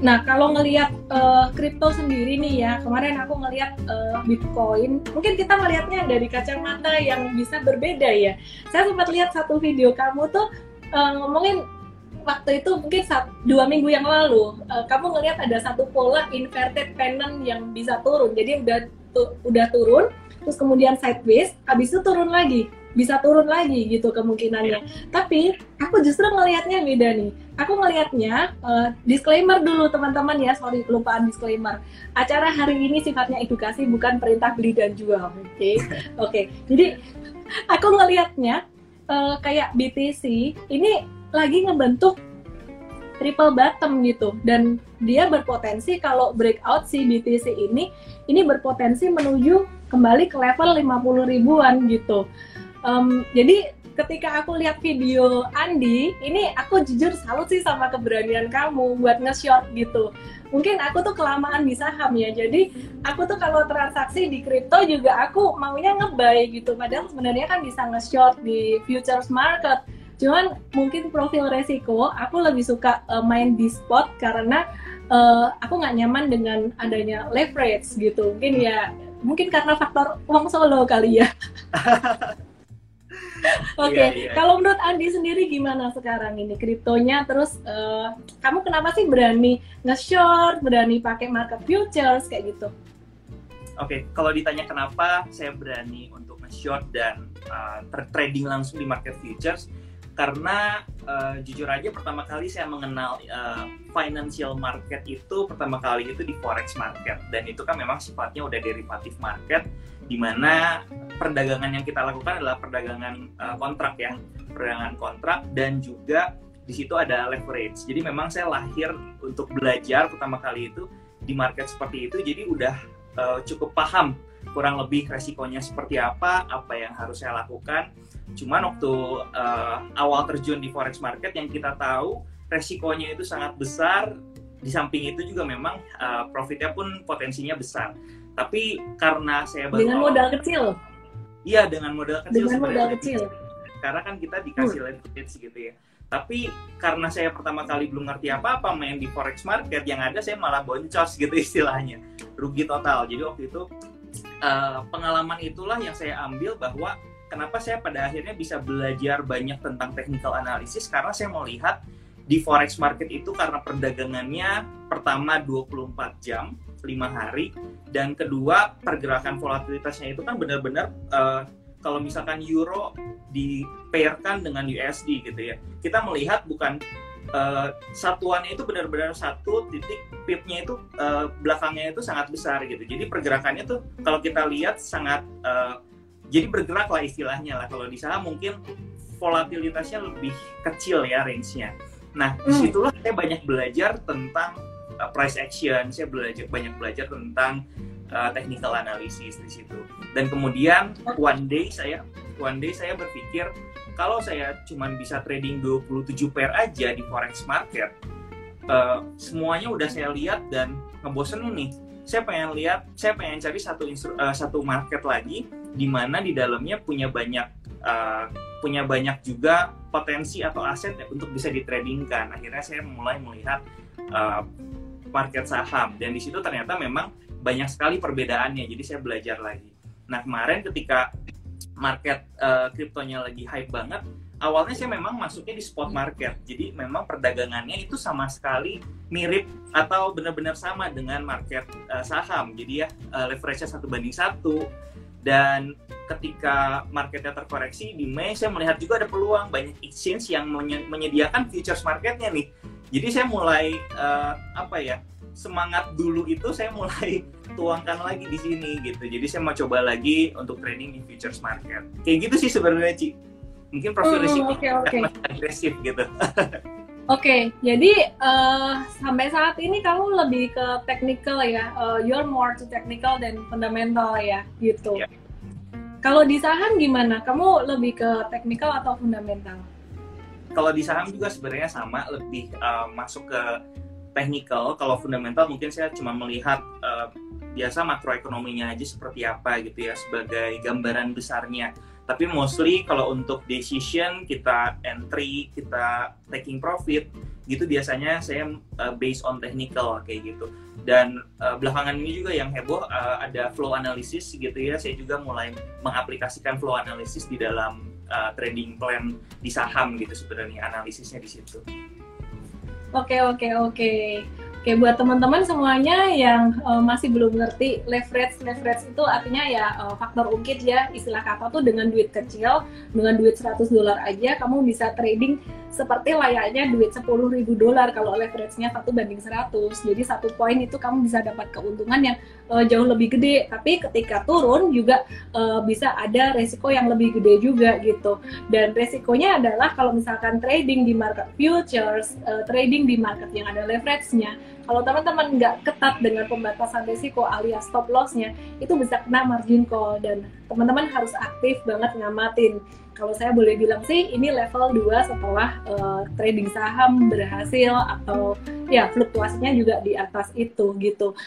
Nah, kalau ngelihat kripto uh, sendiri nih ya, kemarin aku ngelihat uh, Bitcoin, mungkin kita ngelihatnya dari kacamata yang bisa berbeda ya. Saya sempat lihat satu video kamu tuh uh, ngomongin waktu itu mungkin saat, dua minggu yang lalu, uh, kamu ngelihat ada satu pola inverted pennant yang bisa turun. Jadi udah tu, udah turun, terus kemudian sideways, habis itu turun lagi bisa turun lagi gitu kemungkinannya. Yeah. Tapi aku justru ngelihatnya beda nih. Aku ngelihatnya uh, disclaimer dulu teman-teman ya, sorry kelupaan disclaimer. Acara hari ini sifatnya edukasi bukan perintah beli dan jual. Oke, okay? oke. Okay. Jadi aku ngelihatnya uh, kayak BTC ini lagi ngebentuk triple bottom gitu dan dia berpotensi kalau breakout si BTC ini ini berpotensi menuju kembali ke level 50 ribuan gitu um, jadi ketika aku lihat video Andi, ini aku jujur salut sih sama keberanian kamu buat nge-short gitu. Mungkin aku tuh kelamaan di saham ya, jadi aku tuh kalau transaksi di kripto juga aku maunya ngebay gitu. Padahal sebenarnya kan bisa nge-short di futures market. Cuman mungkin profil resiko, aku lebih suka uh, main di spot karena uh, aku nggak nyaman dengan adanya leverage gitu. Mungkin ya, mungkin karena faktor uang solo kali ya. Oke, okay. yeah, yeah. kalau menurut Andi sendiri gimana sekarang ini kriptonya? Terus uh, kamu kenapa sih berani nge-short, berani pakai market futures kayak gitu? Oke, okay. kalau ditanya kenapa saya berani untuk nge-short dan uh, trading langsung di market futures, karena uh, jujur aja pertama kali saya mengenal uh, financial market itu pertama kali itu di forex market dan itu kan memang sifatnya udah derivatif market di mana perdagangan yang kita lakukan adalah perdagangan uh, kontrak ya perdagangan kontrak dan juga di situ ada leverage jadi memang saya lahir untuk belajar pertama kali itu di market seperti itu jadi udah uh, cukup paham kurang lebih resikonya seperti apa apa yang harus saya lakukan Cuman waktu uh, awal terjun di forex market yang kita tahu resikonya itu sangat besar. Di samping itu juga memang uh, profitnya pun potensinya besar. Tapi karena saya baru dengan modal kecil. Iya dengan modal kecil. Dengan modal kecil. Karena kan kita dikasih hmm. leverage gitu ya. Tapi karena saya pertama kali belum ngerti apa-apa main di forex market, yang ada saya malah boncos gitu istilahnya, rugi total. Jadi waktu itu uh, pengalaman itulah yang saya ambil bahwa kenapa saya pada akhirnya bisa belajar banyak tentang technical analysis karena saya mau lihat di forex market itu karena perdagangannya pertama 24 jam 5 hari dan kedua pergerakan volatilitasnya itu kan benar-benar uh, kalau misalkan euro dipairkan dengan USD gitu ya kita melihat bukan uh, satuannya itu benar-benar satu titik pipnya itu uh, belakangnya itu sangat besar gitu jadi pergerakannya tuh kalau kita lihat sangat uh, jadi bergerak lah istilahnya lah kalau di saham mungkin volatilitasnya lebih kecil ya range-nya. Nah, hmm. di situlah saya banyak belajar tentang uh, price action, saya belajar banyak belajar tentang uh, technical analysis di situ. Dan kemudian one day saya one day saya berpikir kalau saya cuma bisa trading 27 pair aja di forex market, uh, semuanya udah saya lihat dan ngebosenin nih. Saya pengen lihat, saya pengen cari satu uh, satu market lagi di mana di dalamnya punya banyak uh, punya banyak juga potensi atau aset untuk bisa ditradingkan. Akhirnya saya mulai melihat uh, market saham dan di situ ternyata memang banyak sekali perbedaannya. Jadi saya belajar lagi. Nah kemarin ketika market uh, kriptonya lagi hype banget, awalnya saya memang masuknya di spot market. Jadi memang perdagangannya itu sama sekali mirip atau benar-benar sama dengan market uh, saham. Jadi ya uh, leverage-nya satu banding satu dan ketika marketnya terkoreksi di Mei saya melihat juga ada peluang banyak exchange yang menyediakan futures marketnya nih jadi saya mulai uh, apa ya semangat dulu itu saya mulai tuangkan lagi di sini gitu jadi saya mau coba lagi untuk trading di futures market kayak gitu sih sebenarnya Ci mungkin profil hmm, okay, okay. agresif gitu Oke, okay, jadi uh, sampai saat ini kamu lebih ke technical ya, uh, you're more to technical dan fundamental ya, gitu. Yeah. Kalau di saham gimana? Kamu lebih ke technical atau fundamental? Kalau di saham juga sebenarnya sama, lebih uh, masuk ke technical. Kalau fundamental mungkin saya cuma melihat uh, biasa makroekonominya aja seperti apa gitu ya, sebagai gambaran besarnya. Tapi mostly kalau untuk decision kita entry, kita taking profit, gitu biasanya saya uh, based on technical kayak gitu. Dan uh, belakangan ini juga yang heboh uh, ada flow analysis gitu ya. Saya juga mulai mengaplikasikan flow analysis di dalam uh, trading plan di saham gitu sebenarnya analisisnya di situ. Oke oke oke. Oke buat teman-teman semuanya yang uh, masih belum ngerti leverage leverage itu artinya ya uh, faktor ungkit ya istilah kata tuh dengan duit kecil dengan duit 100 dolar aja kamu bisa trading seperti layaknya duit 10 ribu dolar kalau leverage-nya satu banding 100 jadi satu poin itu kamu bisa dapat keuntungan yang uh, jauh lebih gede. Tapi ketika turun juga uh, bisa ada resiko yang lebih gede juga gitu. Dan resikonya adalah kalau misalkan trading di market futures uh, trading di market yang ada leverage-nya kalau teman-teman nggak ketat dengan pembatasan risiko alias stop loss-nya, itu bisa kena margin call dan teman-teman harus aktif banget ngamatin. Kalau saya boleh bilang sih ini level 2 setelah uh, trading saham berhasil atau ya fluktuasinya juga di atas itu gitu.